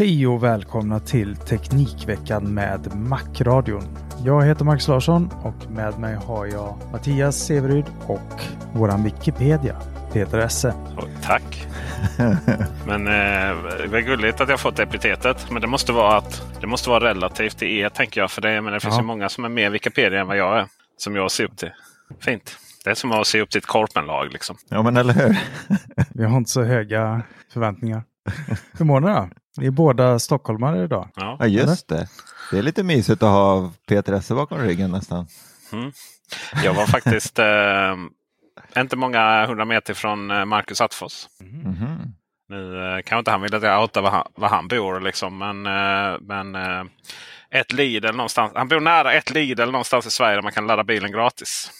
Hej och välkomna till Teknikveckan med Macradion. Jag heter Max Larsson och med mig har jag Mattias Severyd och våran Wikipedia, Peter Esse. Tack. men eh, det är gulligt att jag fått epitetet. Men det måste vara, att, det måste vara relativt till er tänker jag. För det, men det finns Ja. ju många som är mer Wikipedia än vad jag är. Som jag ser upp till. Fint. Det är som att se upp till ett korpenlag. Liksom. Ja men eller hur? Vi har inte så höga förväntningar. Hur mår ni då? Ni är båda stockholmare idag. Ja. Ja just det. Det är lite mysigt att ha Peter Esse bakom ryggen nästan. Mm. Jag var faktiskt eh, inte många hundra meter från eh, Marcus Attefors. Mhm. Nu eh, kanske inte han vill att jag outar var han, var han bor. Liksom, men eh, men eh, ett Lidl någonstans. Han bor nära ett Lidl någonstans i Sverige där man kan ladda bilen gratis.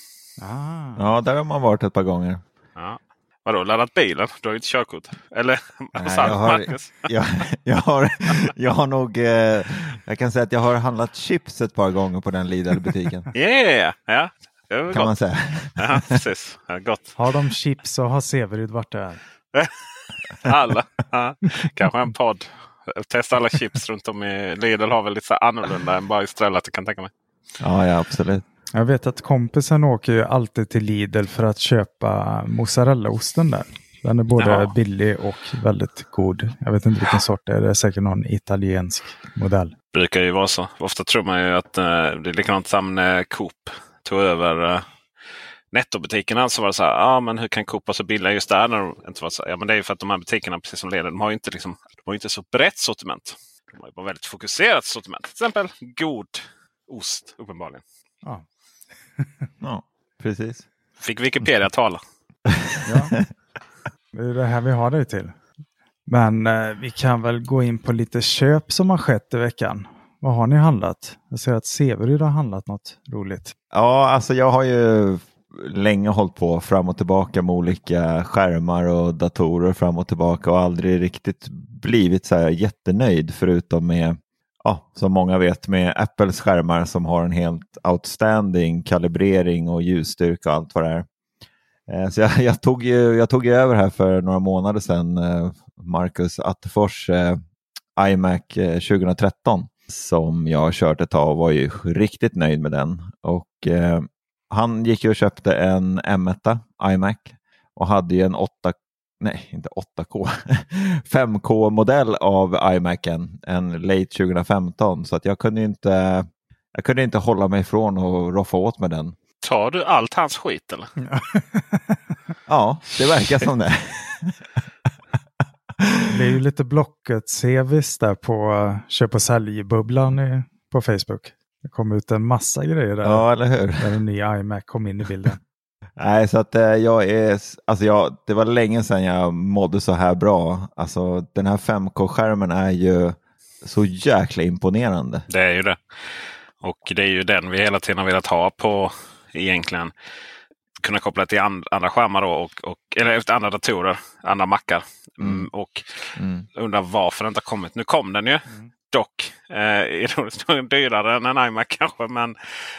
Ah. Ja, där har man varit ett par gånger. Ja. Vadå, laddat bilen? Du har ju inte körkort. Eller Nej, jag, har, jag, jag, har, jag har nog, eh, jag kan säga att jag har handlat chips ett par gånger på den Lidl-butiken. Yeah! Ja, kan man gott. säga. Ja, precis. Ja, gott. Har de chips och har Severyd varit där? Alla. Ja. Kanske en podd. Testa alla chips runt om i Lidl har väl lite så annorlunda än bara Estrella. kan jag tänka mig. Ja, ja absolut. Jag vet att kompisen åker ju alltid till Lidl för att köpa mozzarellaosten där. Den är både Ja. billig och väldigt god. Jag vet inte vilken sort det är. Det är säkert någon italiensk modell. brukar ju vara så. Ofta tror man ju att eh, det är likadant som när Coop tog över eh, nettobutikerna. Så var det så här, ah, men hur kan Coop vara så billiga just där? När de inte var så, ja, men det är ju för att de här butikerna, precis som leder, de har ju inte, liksom, de har inte så brett sortiment. De har ju bara väldigt fokuserat sortiment. Till exempel god ost, uppenbarligen. Ja. Ja, precis. Fick Wikipedia tala. Ja. Det är det här vi har dig till. Men eh, vi kan väl gå in på lite köp som har skett i veckan. Vad har ni handlat? Jag ser att Severyd har handlat något roligt. Ja, alltså jag har ju länge hållit på fram och tillbaka med olika skärmar och datorer fram och tillbaka och aldrig riktigt blivit så här jättenöjd förutom med, ja, som många vet, med Apples skärmar som har en helt outstanding kalibrering och ljusstyrka och allt vad det är. Eh, så jag, jag, tog ju, jag tog ju över här för några månader sedan eh, Marcus Attefors eh, iMac 2013 som jag har kört ett tag och var ju riktigt nöjd med den. Och eh, han gick ju och köpte en M1 iMac och hade ju en 8 nej inte 8K, 5K-modell av iMacen, en late 2015. Så att jag kunde inte, jag kunde inte hålla mig ifrån att roffa åt med den. Tar du allt hans skit eller? Ja, det verkar som det. Det är ju lite Blocket-CVs där på köp och sälj-bubblan på Facebook. Det kom ut en massa grejer där. Ja, eller hur? Där en ny iMac kom in i bilden. Nej, så att eh, jag är, alltså jag, det var länge sedan jag mådde så här bra. Alltså den här 5K-skärmen är ju så jäkla imponerande. Det är ju det. Och det är ju den vi hela tiden har velat ha på egentligen. Kunna koppla till and, andra skärmar då och, och, eller efter andra datorer, andra mackar. Mm. Och undrar varför den inte har kommit. Nu kom den ju. Dock eh, ironiskt dyrare än en iMac kanske. Men,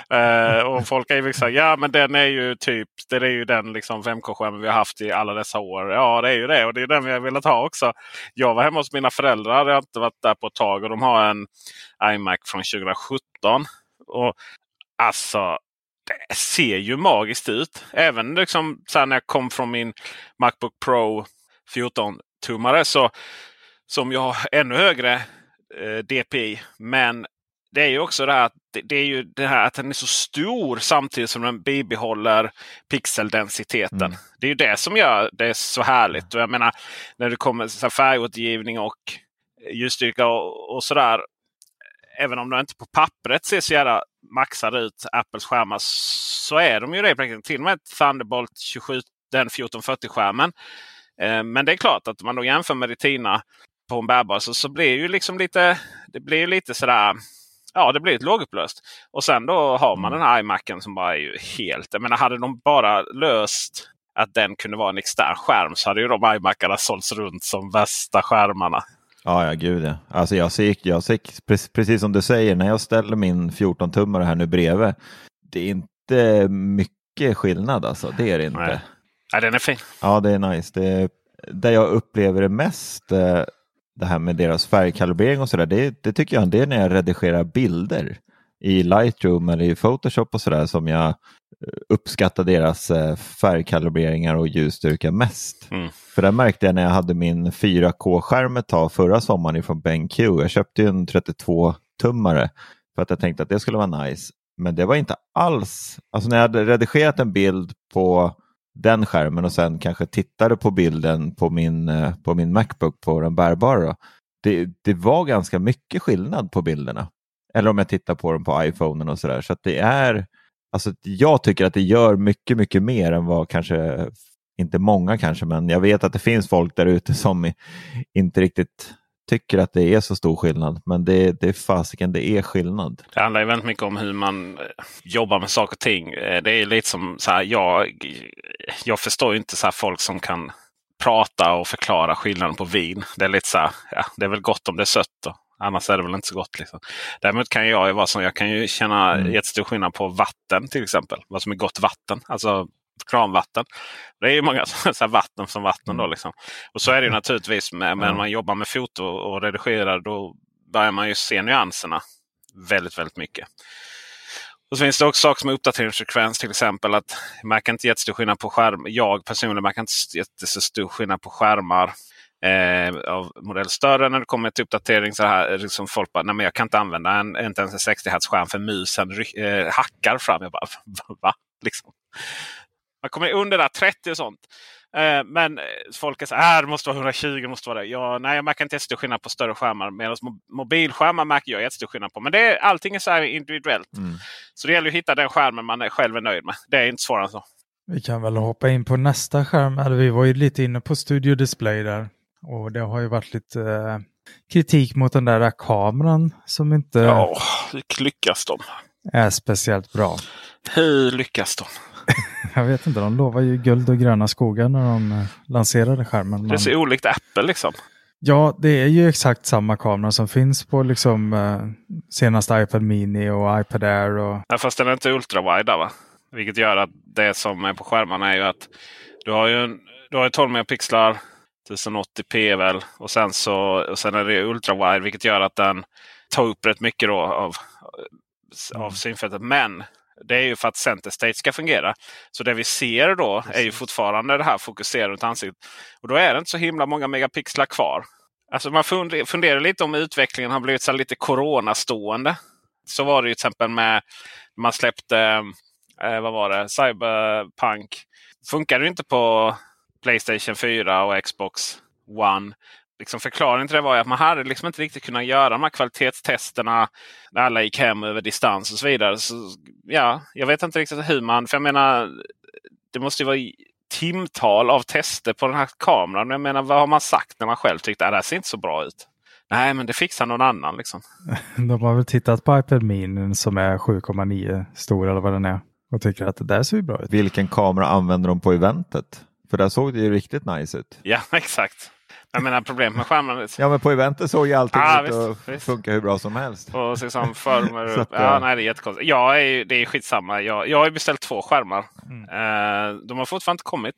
eh, och folk är ju liksom, ja men den är ju typ det är ju den liksom 5K-skärmen vi har haft i alla dessa år. Ja det är ju det och det är den vi har velat ha också. Jag var hemma hos mina föräldrar. Jag har inte varit där på ett tag och de har en iMac från 2017. Och Alltså det ser ju magiskt ut. Även liksom, så när jag kom från min Macbook Pro 14-tummare så som jag har ännu högre DPI. Men det är ju också det här, att, det, är ju det här att den är så stor samtidigt som den bibehåller pixeldensiteten. Mm. Det är ju det som gör det så härligt. Och jag menar när det kommer så färgåtergivning och ljusstyrka och, och sådär. Även om de inte på pappret ser så jävla maxade ut Apples skärmar så är de ju det Till och med Thunderbolt 27, den 1440-skärmen. Eh, men det är klart att man då jämför med Retina på en bärbar så, så blir ju liksom lite, det blir lite sådär Ja, det blir ett lågupplöst. Och sen då har man den här iMacen som bara är ju helt... Jag menar, hade de bara löst att den kunde vara en extern skärm så hade ju de iMacarna sålts runt som värsta skärmarna. Ja, ja gud ja. Alltså jag ser, jag ser, precis som du säger, när jag ställer min 14-tummare här nu bredvid. Det är inte mycket skillnad alltså. Det är det inte. Nej. Ja, den är fin. Ja, det är nice. Det är, där jag upplever det mest, eh, det här med deras färgkalibrering och sådär, det, det tycker jag det är när jag redigerar bilder i Lightroom eller i Photoshop och sådär som jag uppskattar deras eh, färgkalibreringar och ljusstyrka mest. Mm. För det märkte jag när jag hade min 4K-skärm ett tag förra sommaren ifrån BenQ. Jag köpte en 32-tummare för att jag tänkte att det skulle vara nice. Men det var inte alls, alltså när jag hade redigerat en bild på den skärmen och sen kanske tittade på bilden på min, eh, på min Macbook på den bärbara. Det, det var ganska mycket skillnad på bilderna. Eller om jag tittar på dem på iPhonen och sådär. Så att det är Alltså, jag tycker att det gör mycket, mycket mer än vad kanske, inte många kanske, men jag vet att det finns folk där ute som inte riktigt tycker att det är så stor skillnad. Men det, det är fasiken, det är skillnad. Det handlar ju väldigt mycket om hur man eh, jobbar med saker och ting. Eh, det är lite som så här, jag, jag förstår inte så folk som kan prata och förklara skillnaden på vin. Det är lite så här, ja, det är väl gott om det är sött. Då. Annars är det väl inte så gott. Liksom. Däremot kan jag ju vara som, jag kan ju känna mm. jättestor skillnad på vatten till exempel. Vad som är gott vatten. Alltså kranvatten. Det är ju många så vatten som vatten. Då, mm. liksom. Och så är det ju naturligtvis med, när man jobbar med foto och redigerar. Då börjar man ju se nyanserna väldigt, väldigt mycket. Och så finns det också saker som uppdateringsfrekvens till exempel. att Man kan inte jättestor skillnad på skärm. Jag personligen märker inte jättestor skillnad på skärmar eh, av modell större när det kommer till uppdatering. Så här, liksom folk bara, nej men jag kan inte använda en, inte ens en 60 Hz skärm för musen eh, hackar fram. Jag bara, va? Liksom. Man kommer under där 30 och sånt. Eh, men folk är så här, äh, det måste vara 120, det måste vara det. Ja, nej, jag märker inte jättestor skillnad på större skärmar. Medan mobilskärmar märker jag jättestor skillnad på. Men det är, allting är så här individuellt. Mm. Så det gäller att hitta den skärmen man själv är nöjd med. Det är inte svårare än så. Vi kan väl hoppa in på nästa skärm. Vi var ju lite inne på Studio Display där. Och det har ju varit lite eh, kritik mot den där kameran som inte ja, hur lyckas de? är speciellt bra. Hur lyckas de? Jag vet inte, de lovar ju guld och gröna skogar när de eh, lanserade skärmen. Det är så olikt Apple liksom. Ja, det är ju exakt samma kamera som finns på liksom eh, senaste iPad Mini och iPad Air. Och... Ja, fast den är inte ultrawide va? Vilket gör att det som är på skärmarna är ju att du har ju en, du har 12 megapixlar 1080p väl. Och sen, så, och sen är det ultrawide vilket gör att den tar upp rätt mycket då av, av mm. synfältet. Men det är ju för att center stage ska fungera. Så det vi ser då är ju fortfarande det här fokuserat runt ansiktet. Och då är det inte så himla många megapixlar kvar. Alltså man funderar lite om utvecklingen har blivit så lite coronastående. Så var det ju till exempel med man släppte eh, vad var det? Cyberpunk. Funkar det inte på Playstation 4 och Xbox One. Liksom förklaringen till det var att man hade liksom inte riktigt kunnat göra de här kvalitetstesterna när alla gick hem över distans och så vidare. Så, ja, jag vet inte riktigt hur man... För jag menar, det måste ju vara timtal av tester på den här kameran. Jag menar, vad har man sagt när man själv tyckte att det här ser inte så bra ut? Nej, men det fixar någon annan. Liksom. De har väl tittat på iPad Mini som är 7,9 stor eller vad den är och tycker att det där ser bra ut. Vilken kamera använder de på eventet? För där såg det ju riktigt nice ut. Ja, exakt. Jag menar problem med skärmarna. Ja, men på eventet såg ju allting Ja, ut visst, att visst. funka hur bra som helst. Och liksom former. Att, ja, eh, nej, det är jättekonstigt. Jag är, det är skitsamma. Jag, jag har beställt två skärmar. Mm. Eh, de har fortfarande inte kommit.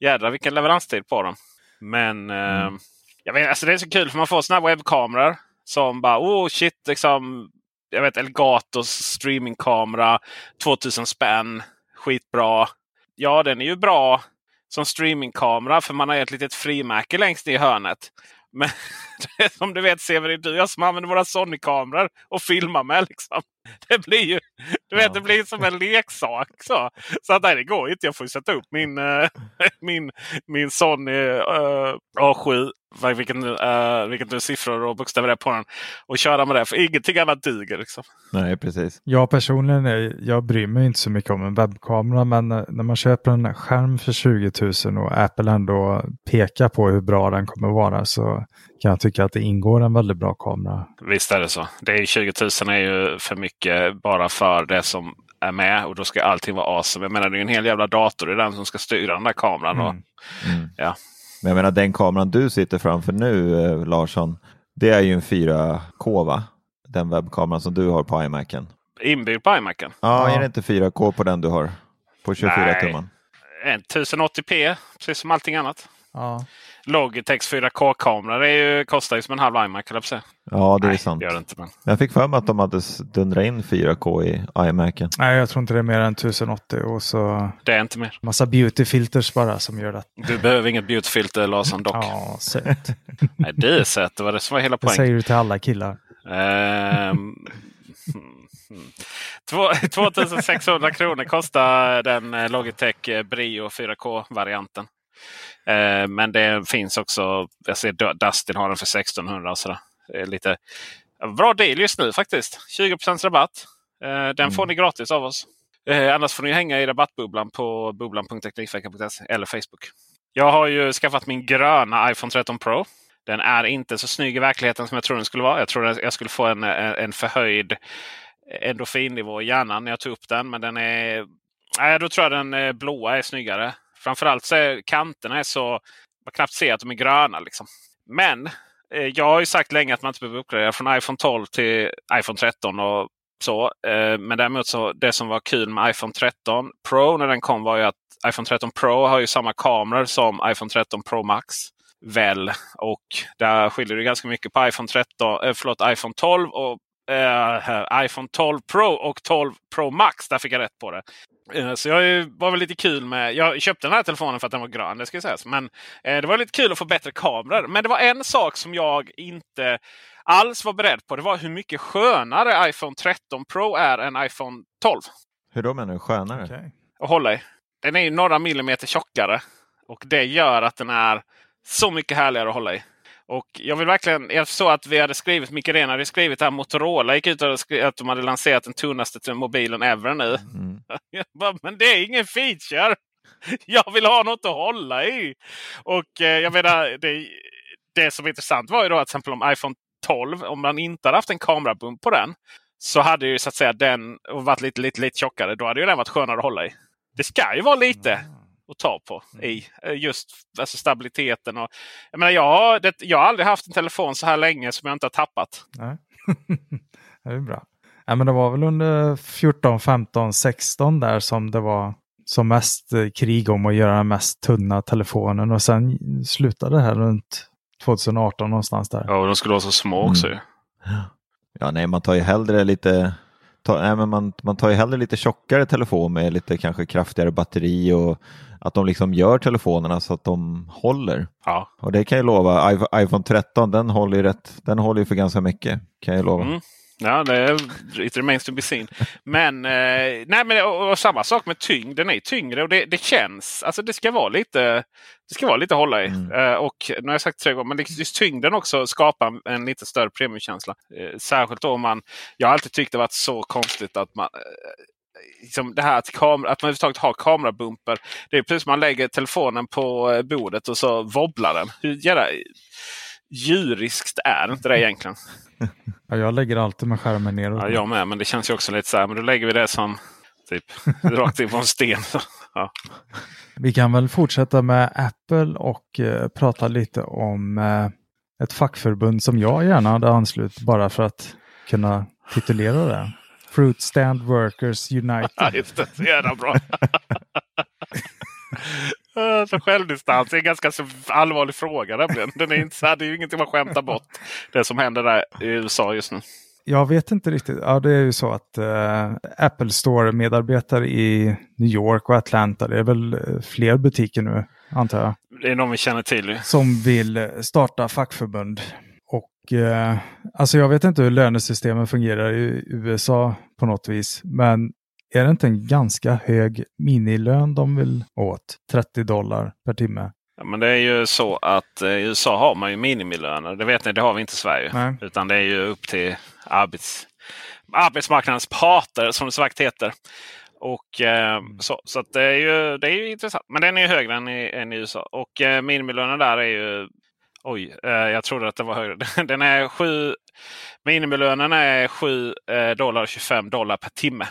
Jädrar vilken leveranstid på dem. Men eh, Mm. jag vet, alltså det är så kul för man får såna här webbkameror. Som bara oh shit liksom. Jag vet Elgatos streamingkamera. 2000 spänn. Skitbra. Ja den är ju bra som streamingkamera för man har ett litet frimärke längst ner i hörnet. Men det som du vet Severin, du och jag som använder våra Sony-kameror och filmar med. Liksom. Det blir ju du vet, det blir som en leksak. Så, så att, nej, det går inte. Jag får ju sätta upp min, eh, min, min Sony eh, A7. Vad- Vilken, uh, vilken siffror och bokstäver det är på den. Och köra med det. För ingenting annat duger. Liksom. Nej, precis. Jag personligen är, jag bryr mig inte så mycket om en webbkamera men eh, när man köper en skärm för 20 000 och Apple ändå pekar på hur bra den kommer vara så kan jag tycka att det ingår en väldigt bra kamera. Visst är det så. Det är ju 20 000 är ju för mycket bara för det som är med. Och då ska allting vara awesome. Jag menar det är en hel jävla dator i den som ska styra den där kameran. Och, Mm. Mm. ja. Men jag menar den kameran du sitter framför nu eh, Larsson, det är ju en 4K va? Den webbkameran som du har på iMacen. Inbyggd på iMacen. Ja, Ja. är det inte 4K på den du har? På 24 Nej. tumman? En 1080p, precis som allting annat. Ja. Logitechs 4K-kamera ju, kostar ju som en halv iMac. jag. Ja, det är Nej, sant. gör det inte. Men... Jag fick för mig att de hade dundrat in 4K i iMacen. Nej, jag tror inte det är mer än 1080 och så Det är inte mer. massa beautyfilters bara som gör det. Du behöver inget beautyfilter Larsson dock. Ja, sött. Nej, det är sött. Det var det som var hela Det poängen. säger du till alla killar. Ehm, två- 2600 kronor kostar den eh, Logitech eh, Brio 4K-varianten. Eh, men det finns också, jag ser Du- Dustin har den för 1600. och sådär. Lite bra deal just nu faktiskt. 20 rabatt. Eh, den får ni gratis av oss. Eh, annars får ni hänga i rabattbubblan på bubblan.teknikveckan.se eller Facebook. Jag har ju skaffat min gröna iPhone 13 Pro. Den är inte så snygg i verkligheten som jag tror den skulle vara. Jag tror att jag skulle få en, en förhöjd endorfinnivå i hjärnan när jag tog upp den. Men den är... Nej, då tror jag den blåa är snyggare. Framförallt så är kanterna är så... Man knappt ser att de är gröna. Liksom. Men eh, jag har ju sagt länge att man inte behöver uppgradera från iPhone 12 till iPhone 13. och så. Eh, Men däremot så det som var kul med iPhone 13 Pro när den kom var ju att iPhone 13 Pro har ju samma kameror som iPhone 13 Pro Max. Väl. Och där skiljer det ganska mycket på iPhone, 13, eh, förlåt, iPhone 12 och eh, iPhone 12 Pro och 12 Pro Max. Där fick jag rätt på det. Eh, Så jag är- var väl lite kul med... Jag köpte den här telefonen för att den var grön. Det ska sägas. Men eh, det var lite kul att få bättre kameror. Men det var en sak som jag inte alls var beredd på. Det var hur mycket skönare iPhone 13 Pro är än iPhone 12 Hur då menar du? Skönare? Okej. att hålla i. Den är ju några millimeter tjockare. Och det gör att den är så mycket härligare att hålla i. Och jag vill verkligen, jag såg att vi hade skrivit, Micke Ren hade skrivit att Motorola gick ut och skrev att de hade lanserat den tunnaste mobilen ever nu. Mm. Bara, Men det är ingen feature! Jag vill ha något att hålla i! Och eh, jag menar, det, det som är intressant var ju då att till exempel om iPhone 12, om man inte hade haft en kamerabump på den. Så hade ju så att säga den varit lite, lite, lite tjockare. Då hade ju den varit skönare att hålla i. Det ska ju vara lite att ta på i eh, just alltså stabiliteten. Och, jag, menar, jag, har, det, jag har aldrig haft en telefon så här länge som jag inte har tappat. Nej. det är bra. Ja, men det var väl under 14, 15, 16 där som det var som mest eh, krig om att göra den mest tunna telefonen och sen slutade det här runt 2018 någonstans där. Ja, och de skulle vara så små också. Mm. ju. Ja, nej, man tar ju hellre lite ta, nej, men man, man tar ju hellre lite tjockare telefon med lite kanske kraftigare batteri och att de liksom gör telefonerna så att de håller. Ja. Och det kan jag lova, iPhone- iPhone 13 den håller ju rätt, den håller ju för ganska mycket kan jag lova. Mm. Ja, det är, it remains to be seen. Men, eh, nej, men och, och samma sak med tyngd. Den är tyngre och det, det känns. Alltså det ska vara lite, det ska vara lite att hålla i. Mm. Eh, och nu har jag sagt tre gånger, men just tyngden också skapar en, en lite större premiumkänsla. Eh, särskilt om man, jag har alltid tyckt det varit så konstigt att man eh, Liksom det här att, kamera, att man överhuvudtaget har kamerabumper. Det är precis som man lägger telefonen på eh, bordet och så wobblar den. Hur jävla djuriskt är inte det egentligen? Ja, jag lägger alltid med skärmen neråt. Ja, jag med, men det känns ju också lite så här. Men då lägger vi det som typ rakt in på en sten. Ja. Vi kan väl fortsätta med Apple och eh, prata lite om eh, ett fackförbund som jag gärna hade anslutit bara för att kunna titulera det. Fruit Stand Workers United. just det. Så jävla bra. Eh, Så självdistans är en ganska allvarlig fråga. Nämligen. Den är inte det är ju ingenting man skämtar bort. Det som händer där i USA just nu. Jag vet inte riktigt. Ja, det är ju så att eh, Apple Store-medarbetare i New York och Atlanta, det är väl eh, fler butiker nu, antar jag, Det är någon vi känner till. som vill eh, starta fackförbund. Och eh, alltså jag vet inte hur lönesystemen fungerar i USA på något vis, men är det inte en ganska hög minilön de vill åt? 30 dollar per timme. Ja, men det är ju så att eh, i USA har man ju minimilöner. Det vet ni, det har vi inte i Sverige. Nej. Utan det är ju upp till arbets, arbetsmarknadens parter som det så vackert heter. Och, eh, så så det, är ju, det är ju intressant. Men den är ju högre än i, än i USA. Och eh, minimilönen där är ju... Oj, eh, jag trodde att den var högre. Den är sju, minimilönen är 7 eh, dollar 25 dollar per timme.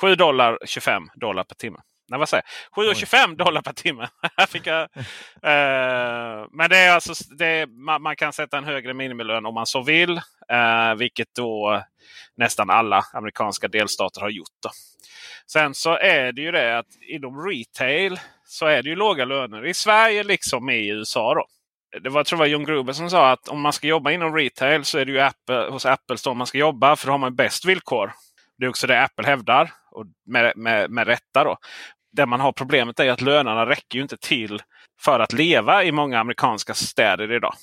7 dollar 25 dollar per timme. Nej, vad säger jag? 7,25 dollar per timme. Fick jag, eh, men det är alltså, det är, man, man kan sätta en högre minimilön om man så vill. Eh, vilket då nästan alla amerikanska delstater har gjort. Då. Sen så är det ju det att inom retail så är det ju låga löner i Sverige liksom i USA. då. Det var, jag tror var John Gruber som sa att om man ska jobba inom retail så är det ju Apple, hos Apple som man ska jobba för då har man bäst villkor. Det är också det Apple hävdar och med, med, med rätta. då. Det man har problemet är att lönerna räcker ju inte till för att leva i många amerikanska städer idag.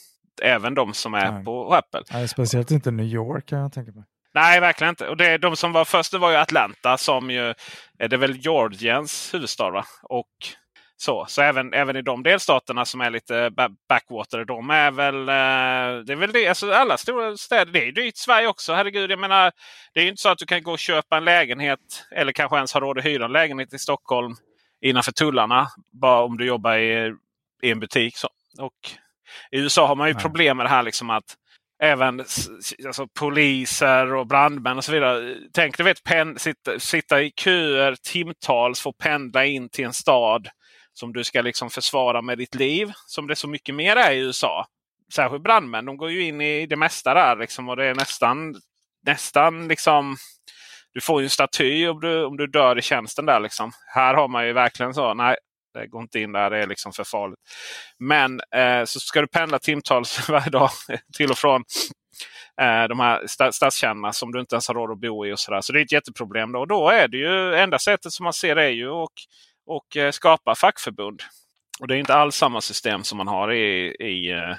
Även de som är Nej. på Apple. Nej, speciellt inte New York kan jag tänka mig. Nej, verkligen inte. Och det, de som var först det var ju Atlanta som ju är det väl Georgians huvudstad. Va? Och så, så även, även i de delstaterna som är lite ba- backwater. De är väl, eh, det är väl det, alltså alla stora städer. Det är ju dyrt i Sverige också. Herregud, jag menar, det är ju inte så att du kan gå och köpa en lägenhet eller kanske ens ha råd att hyra en lägenhet i Stockholm innanför tullarna. Bara om du jobbar i, i en butik. Så. Och I USA har man ju Nej. problem med det här liksom att även alltså, poliser och brandmän och så vidare. Tänk du vet, pen, sitta, sitta i köer timtals att pendla in till en stad som du ska liksom försvara med ditt liv. Som det så mycket mer är i USA. Särskilt brandmän. De går ju in i det mesta där liksom, och det är nästan, nästan liksom du får ju en staty om du, om du dör i tjänsten där. Liksom. Här har man ju verkligen så. Nej, det går inte in där. Det är liksom för farligt. Men eh, så ska du pendla timtals varje dag till och från eh, de här stadskärnorna som du inte ens har råd att bo i. och Så, där. så det är ett jätteproblem. Då. Och då är det ju enda sättet som man ser är ju att och, eh, skapa fackförbund. Och det är inte alls samma system som man har i, i eh,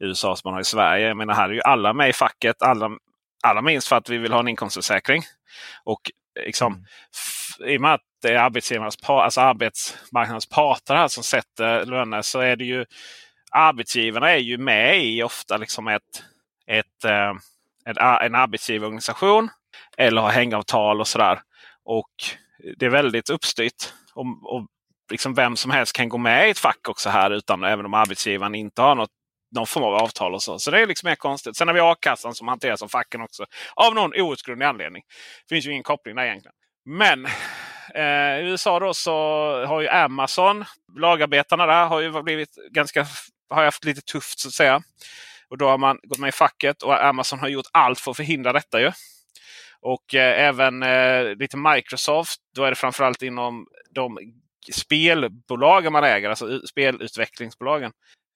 USA som man har i Sverige. Jag menar, här är ju alla med i facket. Alla, alla minst för att vi vill ha en inkomstförsäkring. Och liksom, f- i och med att det är arbetsgivarnas alltså arbetsmarknadens parter här som sätter löner så är det ju arbetsgivarna är ju med i ofta liksom ett, ett, eh, en, a- en arbetsgivarorganisation eller har hängavtal och sådär. Och det är väldigt uppstyrt. Om, och liksom vem som helst kan gå med i ett fack också här utan även om arbetsgivaren inte har något någon form av avtal och så. Så det är liksom mer konstigt. Sen har vi a-kassan som hanteras av facken också. Av någon outgrundlig anledning. Det finns ju ingen koppling där egentligen. Men eh, i USA då så har ju Amazon, lagarbetarna där har ju blivit ganska, har haft lite tufft så att säga. Och då har man gått med i facket och Amazon har gjort allt för att förhindra detta ju. Och eh, även eh, lite Microsoft. Då är det framförallt inom de spelbolagen man äger, alltså spelutvecklingsbolagen.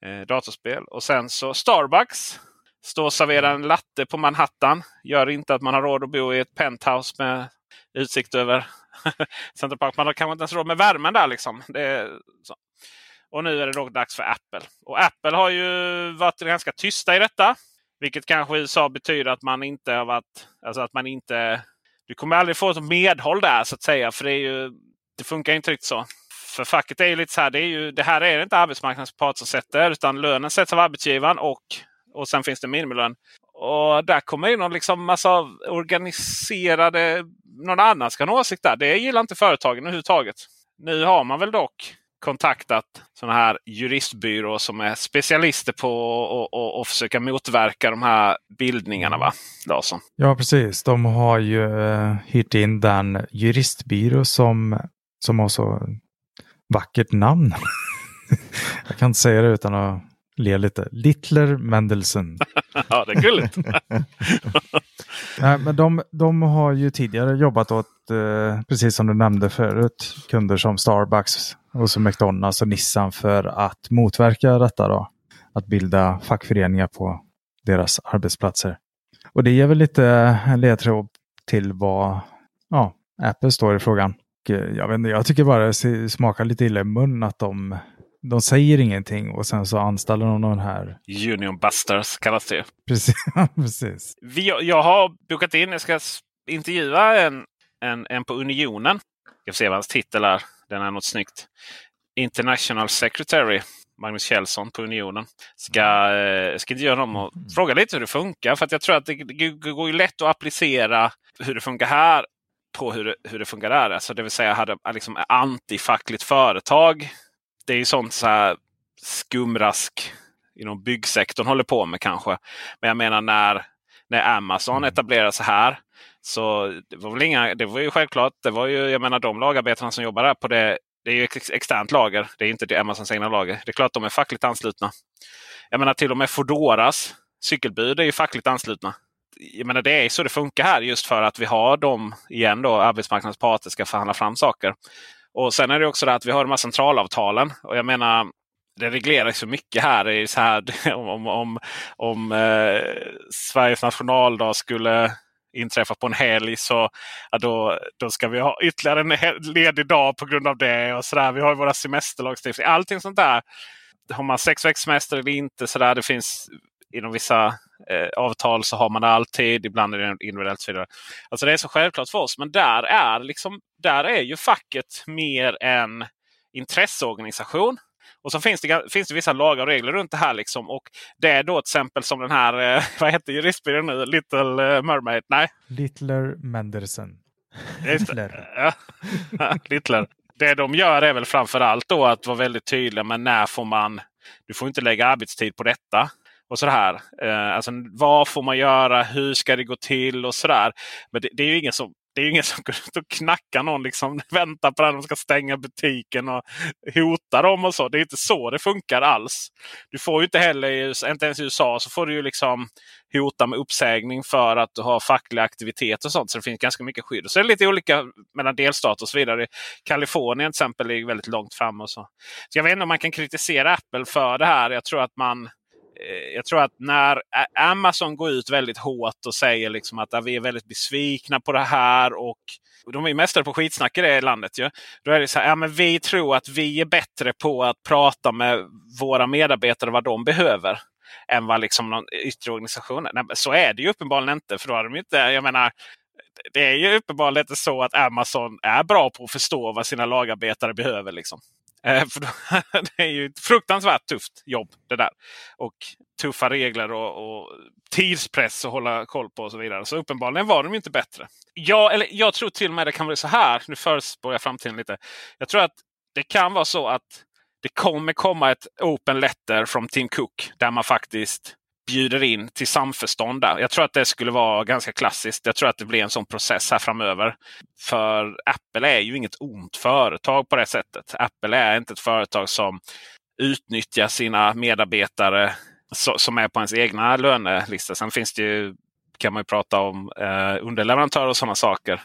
Eh, datorspel. Och sen så Starbucks. Står och serverar en latte på Manhattan. Gör inte att man har råd att bo i ett penthouse med utsikt över Central Park. Man har kanske inte ens råd med värmen där. liksom. Och nu är det då dags för Apple. Och Apple har ju varit ganska tysta i detta. Vilket kanske i USA betyder att man inte har varit... Alltså att man inte... Du kommer aldrig få ett medhåll där så att säga. För det, är ju, det funkar inte riktigt så. För facket är ju lite så här. Det, är ju, det här är det inte arbetsmarknadens part som sätter. Utan lönen sätts av arbetsgivaren och, och sen finns det minimilön. Och där kommer in någon liksom massa organiserade... Någon annan ska ha en åsikt där. Det gillar inte företagen överhuvudtaget. Nu har man väl dock kontaktat sådana här juristbyråer som är specialister på att- försöka motverka de här bildningarna. va, Larsson? Ja, precis. De har ju eh, hyrt in den juristbyrå som, som har så vackert namn. jag kan inte säga det utan att le lite. Littler Mendelssohn. ja, det är gulligt. Nej, men de, de har ju tidigare jobbat åt, eh, precis som du nämnde förut, kunder som Starbucks och så McDonalds och Nissan för att motverka detta då. Att bilda fackföreningar på deras arbetsplatser. Och det ger väl lite en ledtråd till vad ja, Apple står i frågan. Eh, jag, vet inte, jag tycker bara det smakar lite illa i mun att de, de säger ingenting och sen så anställer de den här. Union Busters kallas det. Precis. precis. Vi, jag har bokat in, jag ska intervjua en, en, en på Unionen. Jag får se vad hans titel är. Den är något snyggt. International Secretary. Magnus Kjellson på Unionen. Ska, eh, ska intervjua honom och fråga lite hur det funkar. För jag tror att det, går ju lätt att applicera hur det funkar här på hur det, hur det funkar där. Alltså det vill säga hade liksom antifackligt företag. Det är ju sånt så här skumrask inom byggsektorn håller på med kanske. Men jag menar när, när Amazon mm. etablerar sig här. Så det var väl inga, det var ju självklart, det var ju, jag menar de lagarbetarna som jobbar där på det, det är ju ett externt lager. Det är inte Amazons egna lager. Det är klart de är fackligt anslutna. Jag menar till och med Fodoras cykelbud är ju fackligt anslutna jag menar, det är så det funkar här just för att vi har dem igen då, arbetsmarknadens parter ska förhandla fram saker. Och sen är det också det att vi har de här centralavtalen. Och jag menar, det regleras så mycket här. I så här om om, om eh, Sveriges nationaldag skulle inträffa på en helg så ja, då, då ska vi ha ytterligare en ledig dag på grund av det. och så där. Vi har våra semesterlagstiftning. Allting sånt där. Har man sex veckors semester eller inte? Så där, det finns inom vissa eh, avtal så har man det alltid. Ibland är det individuellt. Så Alltså det är så självklart för oss. Men där är, liksom, där är ju facket mer en intresseorganisation. Och så finns det, finns det vissa lagar och regler runt det här. Liksom. Och det är då till exempel som den här, eh, vad heter juristbyrån nu? Little eh, Mermaid? Nej? Littler Mendersen. Littler. Littler. Det de gör är väl framförallt då att vara väldigt tydliga med när får man du får inte lägga arbetstid på detta och sådär. Eh, alltså, vad får man göra? Hur ska det gå till? och sådär. Men det, det är ju ingen som det är ingen som går ut och knackar någon. Liksom, väntar på att de ska stänga butiken och hota dem. och så. Det är inte så det funkar alls. Du får ju inte heller, inte ens i USA, så får du ju liksom hota med uppsägning för att du har facklig aktivitet och sånt. Så det finns ganska mycket skydd. Så det är lite olika mellan delstater och så vidare. Kalifornien till exempel är väldigt långt fram. och så. så jag vet inte om man kan kritisera Apple för det här. Jag tror att man Eh, jag tror att när Amazon går ut väldigt hårt och säger liksom att vi är väldigt besvikna på det här. och de är mästare på skitsnack i det landet. Ju. Då är det så här, ja, men vi tror att vi är bättre på att prata med våra medarbetare vad de behöver. Än vad liksom någon yttre organisation är. Nej, så är det ju uppenbarligen inte. För då har de inte, jag menar, det är ju uppenbarligen inte så att Amazon är bra på att förstå vad sina lagarbetare behöver. Liksom. Eh, för då, det är ju ett fruktansvärt tufft jobb det där. Och tuffa regler och, och tidspress att hålla koll på och så vidare. Så uppenbarligen var de inte bättre. Jag, eller jag tror till och med det kan vara så här. Nu förutspår jag framtiden lite. Jag tror att det kan vara så att det kommer komma ett open letter från Tim Cook där man faktiskt bjuder in till samförstånd där. Jag tror att det skulle vara ganska klassiskt. Jag tror att det blir en sån process här framöver. För Apple är ju inget ont företag på det sättet. Apple är inte ett företag som utnyttjar sina medarbetare som är på ens egna lönelista. Sen finns det ju, kan man ju prata om eh, underleverantörer och sådana saker.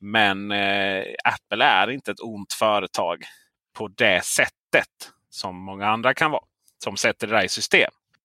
Men eh, Apple är inte ett ont företag på det sättet som många andra kan vara. Som sätter det där i system.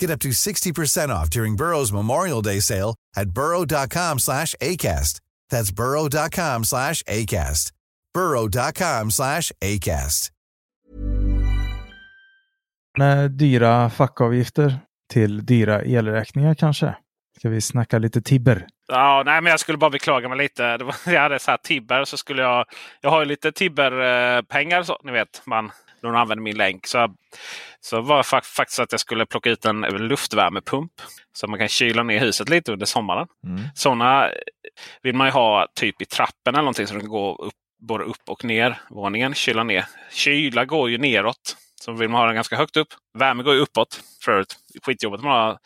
Get up to 60% off during Burrow's Memorial Day sale at burrow.com slash ACAST. That's burrow.com slash ACAST. burrow.com slash ACAST. Med dyra fackavgifter till dyra elräkningar kanske? Ska vi snacka lite Tibber? Ja, nej, men jag skulle bara beklaga mig lite. Det var, jag hade så här Tibber så skulle jag. Jag har ju lite Tibber-pengar, så ni vet. Man, någon använder min länk. Så, så var det faktiskt att jag skulle plocka ut en luftvärmepump. Så man kan kyla ner huset lite under sommaren. Mm. Sådana vill man ju ha typ i trappen eller någonting så de kan gå upp, både upp och ner våningen. Kyla ner. Kyla går ju neråt. Så vill man ha den ganska högt upp. Värme går ju uppåt. För övrigt. Skitjobbigt man har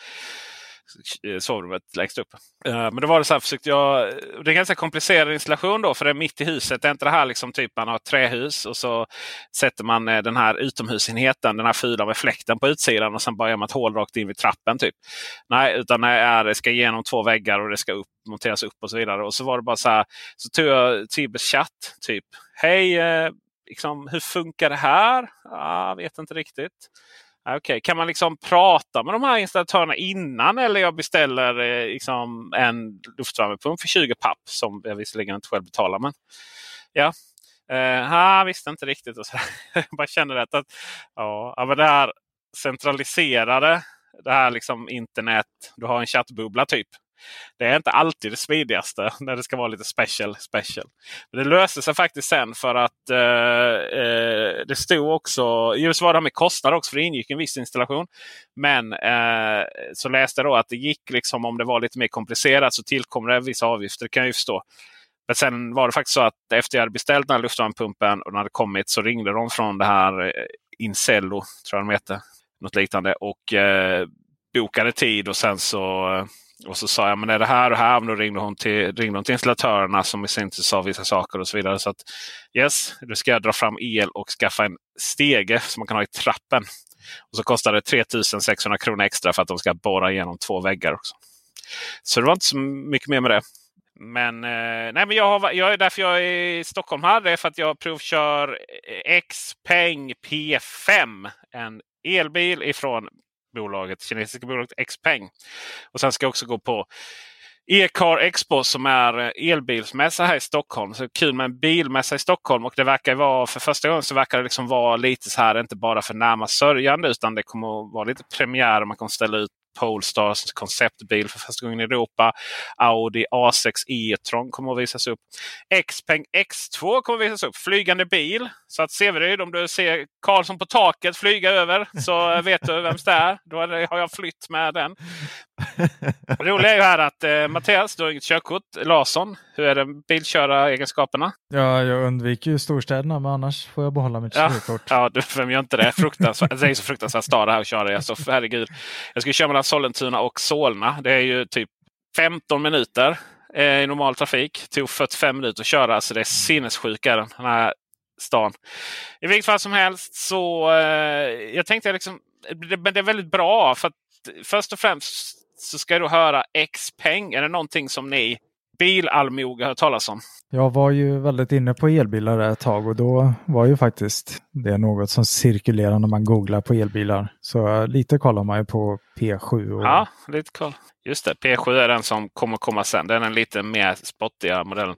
Eh, sovrummet längst upp. Eh, men då var det så här, försökte jag, det är en ganska komplicerad installation då för det är mitt i huset. Det är inte det här liksom typ man har ett trähus och så sätter man eh, den här utomhusenheten, den här fula med fläkten på utsidan och sen bara gör man ett hål rakt in vid trappen. typ. Nej, utan det, är, det ska igenom två väggar och det ska upp, monteras upp och så vidare. Och så var det bara så här, så tog jag Tibers chatt. Typ, hej, liksom, hur funkar det här? Jag vet inte riktigt. Ah, okay. Kan man liksom prata med de här installatörerna innan eller jag beställer eh, liksom en luftvärmepump för 20 papp som jag visserligen inte själv betalar. Men ja, eh, jag visste inte riktigt. Och så. jag bara känner att, att ja, men det här centraliserade, det här liksom internet, du har en chattbubbla typ. Det är inte alltid det smidigaste när det ska vara lite special. special. Men Det löste sig faktiskt sen för att eh, eh, det stod också, just var det här med kostnader också för det ingick en viss installation. Men eh, så läste jag då att det gick liksom om det var lite mer komplicerat så tillkom det vissa avgifter. Det kan jag ju förstå. Men sen var det faktiskt så att efter jag hade beställt den här luftvärmepumpen och den hade kommit så ringde de från det här eh, Incello, tror jag de heter. Något liknande. Och eh, bokade tid och sen så eh, och så sa jag men är det här och här? Men då ringde hon till, ringde hon till installatörerna som i sin tur sa vissa saker och så vidare. Så att yes, nu ska jag dra fram el och skaffa en stege som man kan ha i trappen. Och så kostar det 3600 kronor extra för att de ska borra igenom två väggar också. Så det var inte så mycket mer med det. Men, eh, nej, men jag, har, jag är därför jag är i Stockholm här. Det är för att jag provkör Xpeng P5. En elbil ifrån bolaget, kinesiska bolaget Xpeng. Och sen ska jag också gå på E-car Expo som är eh, elbilsmässa här i Stockholm. Så kul med en bilmässa i Stockholm. Och det verkar vara, för första gången så verkar det liksom vara lite så här, inte bara för närmast sörjande utan det kommer att vara lite premiär. Man kommer ställa ut Polestars konceptbil för första gången i Europa. Audi A6 e-tron kommer att visas upp. Xpeng X2 kommer att visas upp. Flygande bil. Så att Severyd, om du ser Karlsson på taket flyga över så vet du vem det är. Då har jag flytt med den. Det roliga är ju här att eh, Mattias, du har inget körkort. Larsson, hur är det bilköra-egenskaperna? Ja, jag undviker ju storstäderna men annars får jag behålla mitt Ja, körkort. ja du, vem gör inte det? Fruktansvärt, det är så fruktansvärt stad det här att köra i. Alltså, herregud. Jag ska köra mellan Sollentuna och Solna. Det är ju typ 15 minuter eh, i normal trafik. Tog 45 minuter att köra. Så det är sinnessjuk är den, här stan. I vilket fall som helst så eh, jag tänkte liksom, det, men det är väldigt bra. för att Först och främst så ska du höra X-peng. Är det någonting som ni bilallmoge hört talas om? Jag var ju väldigt inne på elbilar ett tag och då var ju faktiskt det något som cirkulerar när man googlar på elbilar. Så lite kollar man ju på P7. Och... Ja, lite koll. Just det, P7 är den som kommer komma sen. Den är den lite mer spottiga modellen.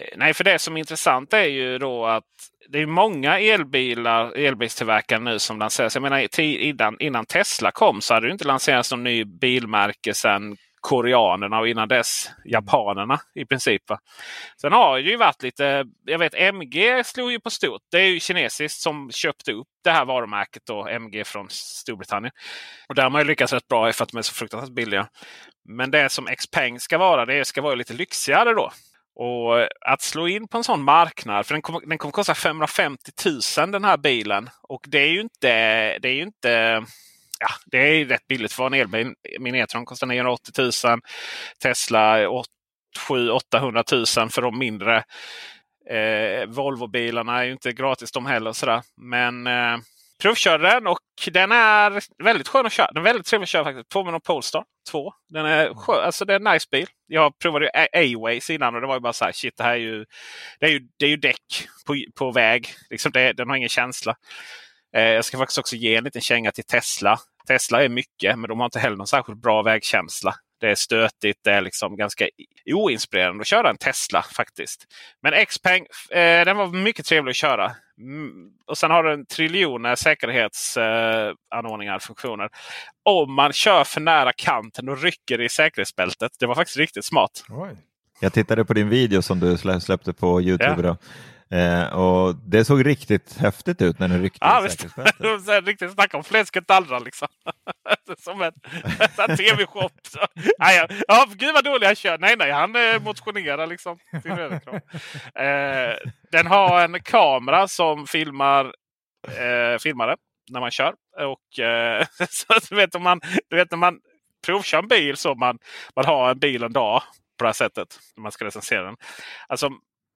Eh, Nej, för det som är intressant är ju då att det är många elbilar, elbilstillverkare nu som lanseras. Jag menar, innan, innan Tesla kom så hade det inte lanserats någon ny bilmärke sedan koreanerna och innan dess japanerna i princip. Va? Sen har det ju varit lite, jag vet MG slog ju på stort. Det är ju kinesiskt som köpte upp det här varumärket då, MG från Storbritannien. Och där har man ju lyckats rätt bra för att de är så fruktansvärt billiga. Men det som Xpeng ska vara, det ska vara lite lyxigare då. Och att slå in på en sån marknad, för den kommer, den kommer kosta 550 000 den här bilen. Och det är ju inte, det är ju inte ja, det är rätt billigt för en elbil. Min E-tron kostar 980 000. Tesla 700 000 för de mindre. Eh, Volvo-bilarna är ju inte gratis de heller. Sådär. Men eh, provkörde den och den är väldigt skön att köra. Den är väldigt trevlig att köra faktiskt. Påminner om Polestar 2. Den är skön, alltså det är en nice bil. Jag provade ju A-Ways innan och det var ju bara så här, shit det här är ju, det är ju, det är ju däck på, på väg. Liksom det, den har ingen känsla. Eh, jag ska faktiskt också ge en liten känga till Tesla. Tesla är mycket, men de har inte heller någon särskilt bra vägkänsla. Det är stötigt, det är liksom ganska oinspirerande att köra en Tesla faktiskt. Men Xpeng, eh, den var mycket trevlig att köra. Mm, och sen har den triljoner säkerhetsanordningar, eh, funktioner. Om man kör för nära kanten och rycker i säkerhetsbältet. Det var faktiskt riktigt smart. Oj. Jag tittade på din video som du släppte på Youtube Ja. Eh, och det såg riktigt häftigt ut när den ryckte Ja, här Riktigt snacka om fläsket allra liksom. Som en, en tv-shop. Ja, ja. gud vad dålig jag kör. Nej, nej, han eh, motionerar liksom. Sin eh, den har en kamera som filmar, eh, filmar den när man kör. Och eh, så du vet, om man, du vet när man provkör en bil så man, man har en bil en dag på det här sättet. När man ska recensera den. Alltså,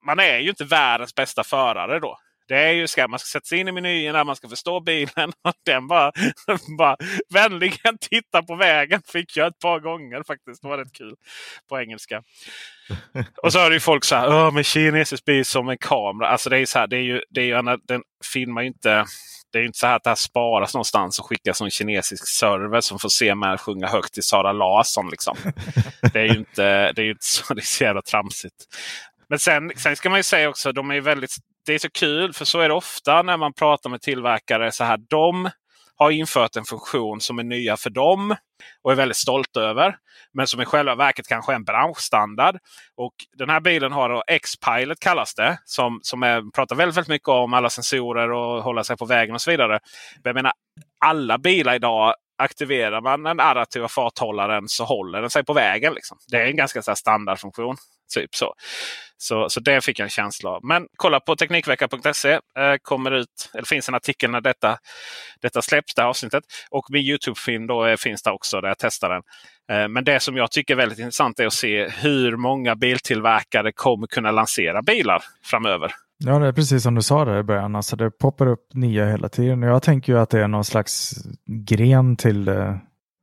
man är ju inte världens bästa förare då. Det är ju ska man ska sätta sig in i menyerna, man ska förstå bilen. Och den bara, bara vänligen titta på vägen. Fick jag ett par gånger faktiskt. Det var rätt kul på engelska. Och så har det ju folk så här. Men kinesisk bil som en kamera. Alltså det är så här. Det är ju, det är ju, en- den filmar ju inte. Det är inte så här att det här sparas någonstans och skickas som en kinesisk server som får se mig sjunga högt till Sara Larsson. Liksom. Det är ju inte, det är inte så, det är så jävla tramsigt. Men sen, sen ska man ju säga också, de är väldigt, det är så kul för så är det ofta när man pratar med tillverkare. så här, De har infört en funktion som är nya för dem och är väldigt stolta över. Men som i själva verket kanske är en branschstandard. Och den här bilen har då X-Pilot kallas det. Som, som är, pratar väldigt, väldigt mycket om alla sensorer och hålla sig på vägen och så vidare. Men jag menar, alla bilar idag aktiverar man den adaptiva farthållaren så håller den sig på vägen. Liksom. Det är en ganska så här standardfunktion. Typ så. Så, så det fick jag en känsla av. Men kolla på Teknikveckan.se. Eh, kommer ut, eller finns en artikel när detta, detta släpps, det här avsnittet. Och min Youtube-film då eh, finns där också där jag testar den. Eh, men det som jag tycker är väldigt intressant är att se hur många biltillverkare kommer kunna lansera bilar framöver. Ja, det är precis som du sa där i början. Alltså det poppar upp nya hela tiden. Jag tänker ju att det är någon slags gren till eh,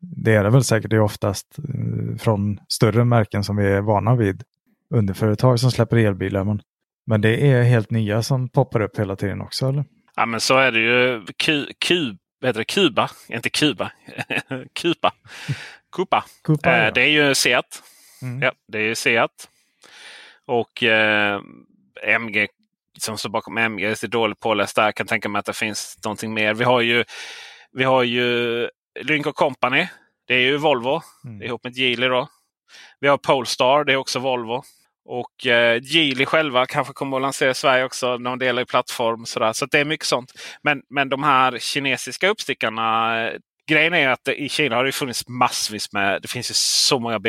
det är det väl säkert. Det är oftast eh, från större märken som vi är vana vid. Underföretag som släpper elbilar. Men, men det är helt nya som poppar upp hela tiden också. Eller? Ja men så är det ju. Ku, ku, vad heter det? Kuba, inte Kuba. Kupa. Kupa. Kupa, Eh, ja. Det är ju Seat. Mm. Ja, det är ju Seat. Och eh, MG som står bakom MG är lite dåligt påläst där. Jag kan tänka mig att det finns någonting mer. Vi har ju, vi har ju Lynk Company Det är ju Volvo Mm. ihop med Geely. Då. Vi har Polestar, det är också Volvo. Och eh, Geely själva kanske kommer att lansera i Sverige också. De delar ju plattform. Sådär. Så det är mycket sånt. Men, men de här kinesiska uppstickarna. Eh, grejen är att i Kina har det funnits massvis med. Det finns ju så många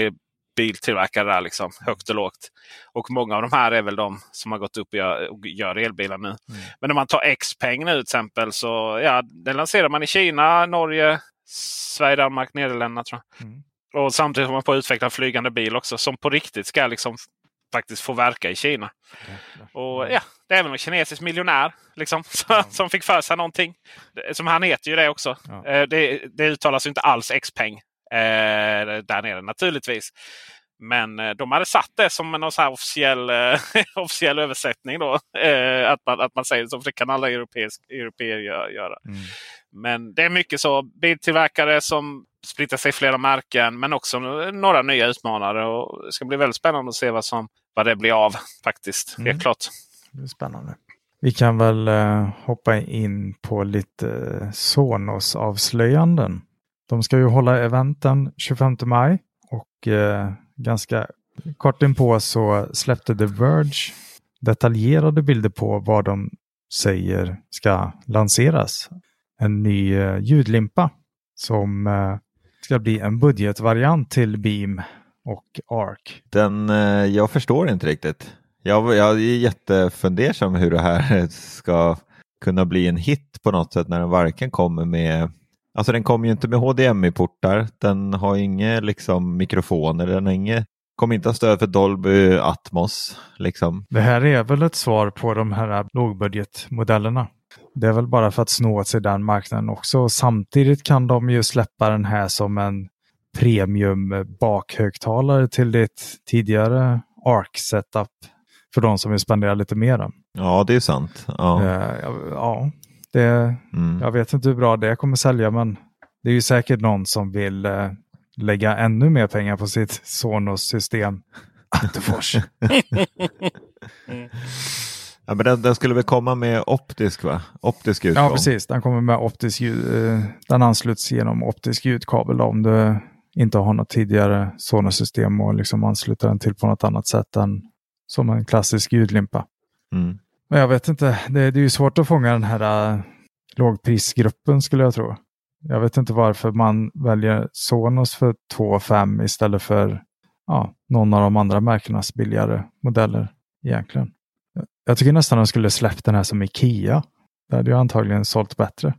biltillverkare där. Liksom, högt och lågt. Och många av de här är väl de som har gått upp och gör, och gör elbilar nu. Men om man tar Xpeng nu till exempel. Så ja, den lanserar man i Kina, Norge, Sverige, Danmark, Nederländerna tror jag. Mm. Och samtidigt håller man på att utveckla en flygande bil också som på riktigt ska liksom faktiskt få verka i Kina. Och ja, Det är väl en kinesisk miljonär liksom, som fick för sig någonting. Som han heter ju det också. Eh, Det, det uttalas inte alls Xpeng eh, där nere naturligtvis. Men eh, de hade satt det som en officiell, eh, officiell översättning. Då, eh, att, man, att man säger det så, för det kan alla europeer gö- göra. Men det är mycket så biltillverkare som splittrar sig i flera märken. Men också några nya utmanare. Och det ska bli väldigt spännande att se vad, som, vad det blir av faktiskt. Mm. Helt klart. Det är spännande. Vi kan väl hoppa in på lite Sonos-avslöjanden. De ska ju hålla eventen 25 maj och eh, ganska kort inpå så släppte The Verge detaljerade bilder på vad de säger ska lanseras. En ny eh, ljudlimpa som eh, ska bli en budgetvariant till Beam och Arc. Den, eh, jag förstår inte riktigt. Jag, jag är jättefundersam hur det här ska kunna bli en hit på något sätt när den varken kommer med Alltså den kommer ju inte med HDMI-portar, den har inga liksom, mikrofoner, den har inget, kommer inte ha stöd för Dolby Atmos. Liksom. Det här är väl ett svar på de här lågbudgetmodellerna. Det är väl bara för att snå åt sig den marknaden också. Och samtidigt kan de ju släppa den här som en premium bakhögtalare till ditt tidigare ARC-setup. För de som vill spendera lite mer. Ja, det är sant. Ja. Ja, ja, det, Mm. jag vet inte hur bra det kommer sälja men det är ju säkert någon som vill eh, lägga ännu mer pengar på sitt Sonos-system. Attefors. Ja, men den, den skulle väl komma med optisk, va? optisk utgång? Ja, precis. Den kommer med optisk ljud. eh, Den ansluts genom optisk ljudkabel då, om du inte har något tidigare Sonos-system och liksom ansluter den till på något annat sätt än som en klassisk ljudlimpa. Mm. Men jag vet inte, det, det är ju svårt att fånga den här äh, lågprisgruppen skulle jag tro. Jag vet inte varför man väljer Sonos för 2 5 istället för ja, någon av de andra märkenas billigare modeller egentligen. Jag tycker nästan de skulle släppt den här som Ikea. Det hade ju antagligen sålt bättre.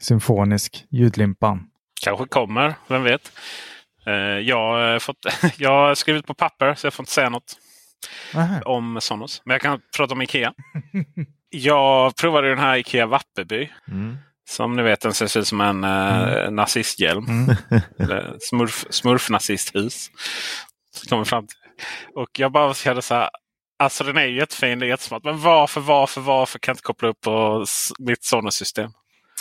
Symfonisk ljudlimpan. Kanske kommer, vem vet. Eh, jag har, fått, jag har skrivit på papper så jag får inte säga något Nähä. om Sonos. Men jag kan prata om Ikea. jag provade den här Ikea Vapperby. Mm. Som ni vet den ser ut som en eh, nazisthjälm. Mm. Eller smurf, smurfnazisthus. Kommer fram till. Och jag bara kände så här. Alltså den är ju jättefin, det är jättesmart. Men varför, varför, varför kan jag inte koppla upp på mitt Sonos-system?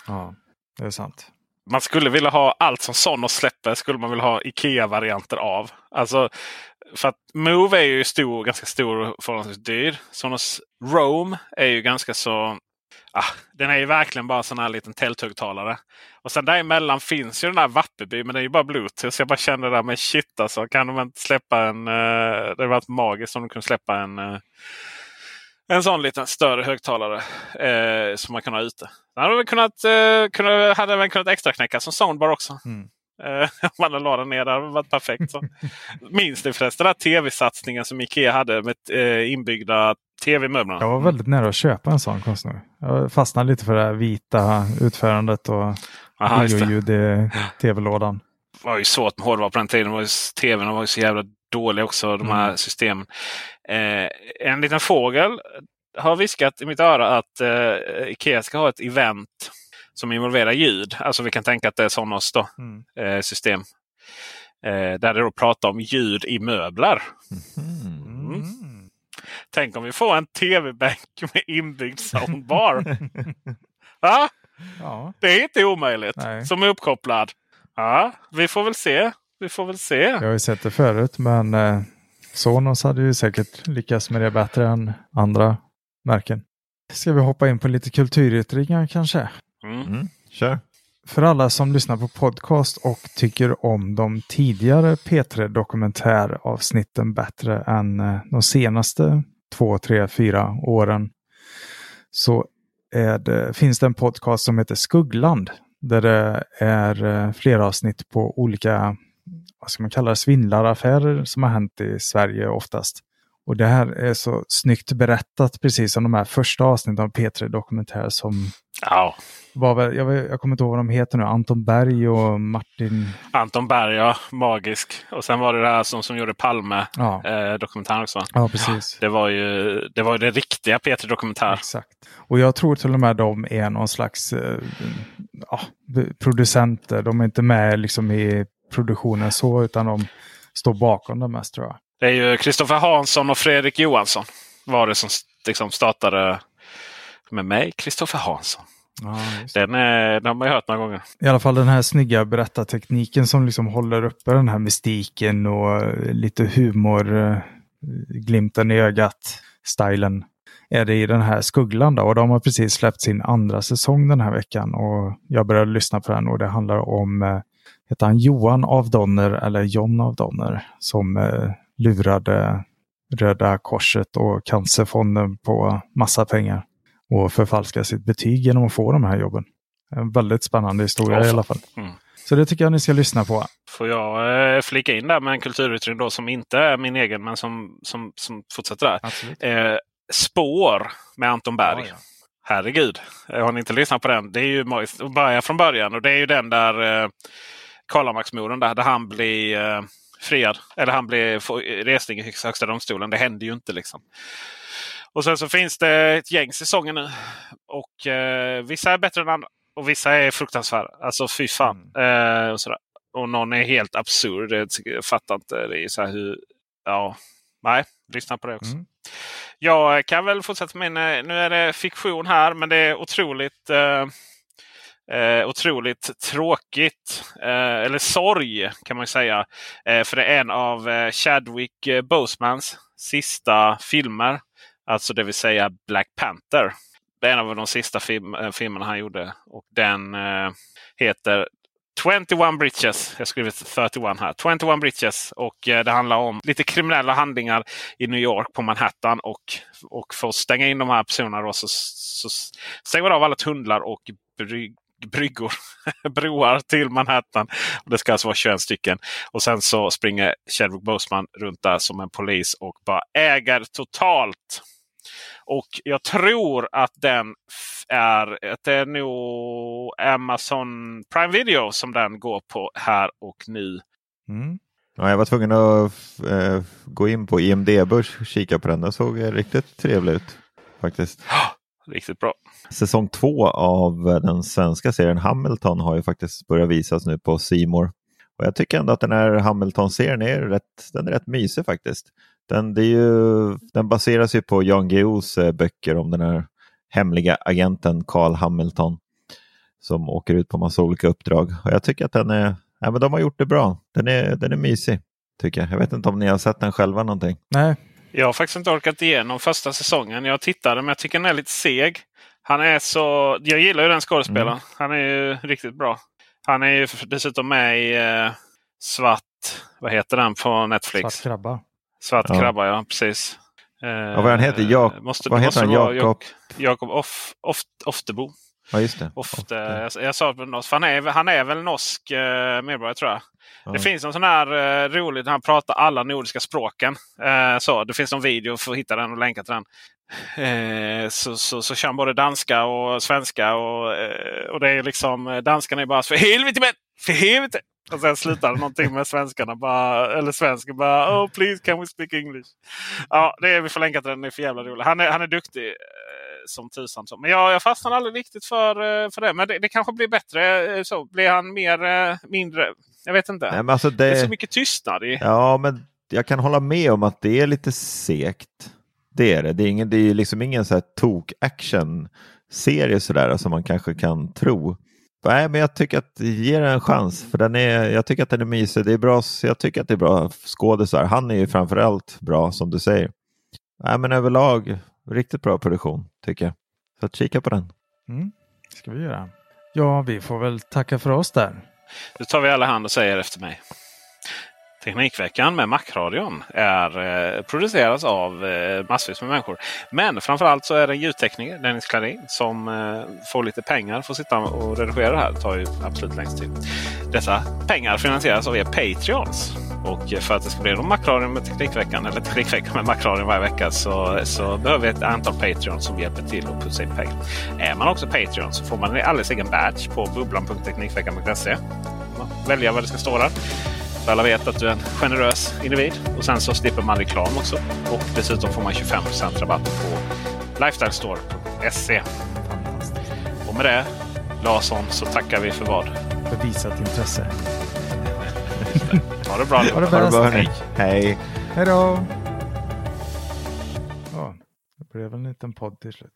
Ja, det är sant. man skulle vilja ha allt som Sonos släpper skulle man vilja ha Ikea-varianter av. Alltså, för att Move är ju stor, ganska stor och förhållandevis dyr. Sonos Roam är ju ganska så... Ah, den är ju verkligen bara en sån här liten tälthögtalare. Och sen däremellan finns ju den här Vapperby men det är ju bara Bluetooth. Så jag bara kände där med shit alltså. Kan de inte släppa en... Uh, det hade varit magiskt om de kunde släppa en... Eh, en sån liten större högtalare eh, som man kan ha ute. Den hade väl kunnat, eh, kunnat, hade väl kunnat extra knäcka som soundbar också. Mm. Eh, om man la den ner. Det hade varit perfekt. Så. Minns ni förresten den tv-satsningen som Ikea hade med eh, inbyggda tv-möblerna? Jag var väldigt nära att köpa en sån konst nu. Jag fastnade lite för det här vita utförandet och bioljud i tv-lådan. Det var ju svårt med hårdvara på den tiden. Var TVn var ju så jävla dåliga också, de här Mm. systemen. Eh, en liten fågel har viskat i mitt öra att eh, Ikea ska ha ett event som involverar ljud. Alltså vi kan tänka att det är Sonos då, Mm. eh, system. Eh, där det då pratar om ljud i möbler. Mm. Tänk om vi får en tv-bänk med inbyggd soundbar. Va? Ja, Det är inte omöjligt. Nej. Som är uppkopplad. Ja, vi får väl se. Vi får väl se. jag har ju sett det förut men eh, Sonos hade ju säkert lyckats med det bättre än andra märken. Ska vi hoppa in på lite kulturyttringar kanske? Mm. Mm. Kör. för alla som lyssnar på podcast och tycker om de tidigare P3 dokumentäravsnitten bättre än eh, de senaste två, tre, fyra åren så det, finns det en podcast som heter Skuggland där det är eh, flera avsnitt på olika vad ska man kalla det, svindlaraffärer som har hänt i Sverige oftast. Och det här är så snyggt berättat, precis som de här första avsnitten av P3 Dokumentär som ja. var väl, jag, jag kommer inte ihåg vad de heter nu, Anton Berg och Martin... Anton Berg, ja, magisk. Och sen var det det här som, som gjorde Palme ja. eh, också. Ja, precis. Det var ju det, var det riktiga P3 Dokumentär. Exakt. Och jag tror till och med de är någon slags eh, ja, producenter. De är inte med liksom i produktionen så, utan de står bakom det mest tror jag. Det är ju Kristoffer Hansson och Fredrik Johansson var det som liksom startade med mig, Kristoffer Hansson. Ja, den, är, den har man ju hört några gånger. I alla fall den här snygga berättartekniken som liksom håller uppe den här mystiken och lite humor, eh, glimten i ögat-stilen är det i den här Skugglan. Då. Och de har precis släppt sin andra säsong den här veckan. Och jag började lyssna på den och det handlar om, eh, heter han Johan av Donner eller John av Donner som eh, lurade Röda Korset och Cancerfonden på massa pengar och förfalska sitt betyg genom att få de här jobben. En väldigt spännande historia oh, i alla fall. Mm. Så det tycker jag ni ska lyssna på. Får jag eh, flika in där med en kulturyttring då som inte är min egen men som, som, som fortsätter där. Eh, Spår med Anton Berg. Ja, ja. Herregud, har ni inte lyssnat på den? Det är ju börja från början och det är ju den där eh, Karlamaxmorden där, där han blir eh, friad. Eller han blir resning i Högsta domstolen. Det händer ju inte liksom. Och sen så finns det ett gäng säsonger nu. Och eh, vissa är bättre än andra. Och vissa är fruktansvärda. Alltså fy fan. Mm. Eh, och, sådär. och någon är helt absurd. Jag fattar inte. Det är så hur... Ja, nej. Lyssna på det också. Mm. Jag kan väl fortsätta med. Eh, nu är det fiktion här men det är otroligt... Eh, Eh, otroligt tråkigt, eh, eller sorg kan man säga. Eh, för det är en av eh, Chadwick Bosemans sista filmer. Alltså det vill säga Black Panther. Det är en av de sista film, eh, filmerna han gjorde. Och den eh, heter 21 Bridges. Jag har skrivit 31 här. 21 Bridges. Och eh, det handlar om lite kriminella handlingar i New York på Manhattan. Och, och för att stänga in de här personerna då, så, så stänger man av alla tunnlar och bryggor, broar till Manhattan. Det ska alltså vara 21 stycken. Och sen så springer Chadwick Boseman runt där som en polis och bara äger totalt. Och jag tror att den är, att det är nog Amazon Prime Video som den går på här och nu. Mm. Ja, jag var tvungen att äh, gå in på IMDB och kika på den. Den såg riktigt trevlig ut faktiskt. Riktigt bra. Säsong två av den svenska serien Hamilton har ju faktiskt börjat visas nu på Simor. Och Jag tycker ändå att den här Hamilton-serien är rätt, den är rätt mysig faktiskt. Den, det är ju, den baseras ju på Jan Guillous eh, böcker om den här hemliga agenten Carl Hamilton som åker ut på massa olika uppdrag. Och Jag tycker att den är, ja, men de har gjort det bra. Den är, den är mysig. Tycker jag. jag vet inte om ni har sett den själva någonting? Nej, jag har faktiskt inte orkat igenom första säsongen. Jag tittade men jag tycker den är lite seg. Han är så... Jag gillar ju den skådespelaren. Mm. Han är ju riktigt bra. Han är ju dessutom med i eh, Svart... Vad heter den på Netflix? Svart krabba. Svart ja. krabba, ja precis. Eh, ja, vad han heter? Jak måste, vad heter han? Jakob? Jakob Off, Off, Oftebo. Ja, just det. Ofta, jag, jag sa norsk, han, är, han är väl norsk eh, medborgare tror jag. Ja. Det finns en sån här eh, rolig, han pratar alla nordiska språken. Eh, så, det finns någon video för att hitta den och länka till den. Eh, så, så, så kör han både danska och svenska. Och, eh, och det är liksom, eh, danskarna är bara för helvete men! För helvete! Och sen slutar någonting med svenskarna. Bara, eller svensken bara Oh please can we speak English? Ja, det är, vi får länka till den. Den är för jävla rolig. Han är, han är duktig eh, som tusan. Men jag, jag fastnade aldrig riktigt för, för det. Men det, det kanske blir bättre. Så blir han mer, mindre jag vet inte. Nej, alltså det... det... är så mycket tystnad i. Ja, men jag kan hålla med om att det är lite segt. Det är det. Det är, ingen, det är liksom ingen så här tok-action-serie sådär som man kanske kan tro. Nej, men jag tycker att ge den en chans. För den är, jag tycker att den är mysig. Det är bra, jag tycker att det är bra skådisar. Han är ju framförallt bra som du säger. Nej, men överlag riktigt bra produktion tycker jag. Så att kika på den. Mm, ska vi göra. Ja, vi får väl tacka för oss där. Nu tar vi alla hand och säger efter mig. Teknikveckan med Macradion är eh, produceras av eh, massvis med människor. Men framförallt så är det ljudtekniker, Dennis Klarin, som eh, får lite pengar för att sitta och redigera det här. Det tar ju absolut längst tid. Dessa pengar finansieras av er Patreons. Och för att det ska bli någon Macradion med Teknikveckan eller Teknikveckan med Macradion varje vecka så, så behöver vi ett antal Patreons som hjälper till att putsa in pengar. Är man också Patreon så får man en alldeles egen badge på bubblan.teknikveckan.se. Välja vad det ska stå där. Så alla vet att du är en generös individ. Och sen så slipper man reklam också. Och dessutom får man 25% rabatt på lifestylestore.se. Och med det Larsson så tackar vi för vad? För visat intresse. ha det bra. Ha det Ha det bäst. bra, hörni. Hej. Hej då! Ja, det blev en liten podd till slut.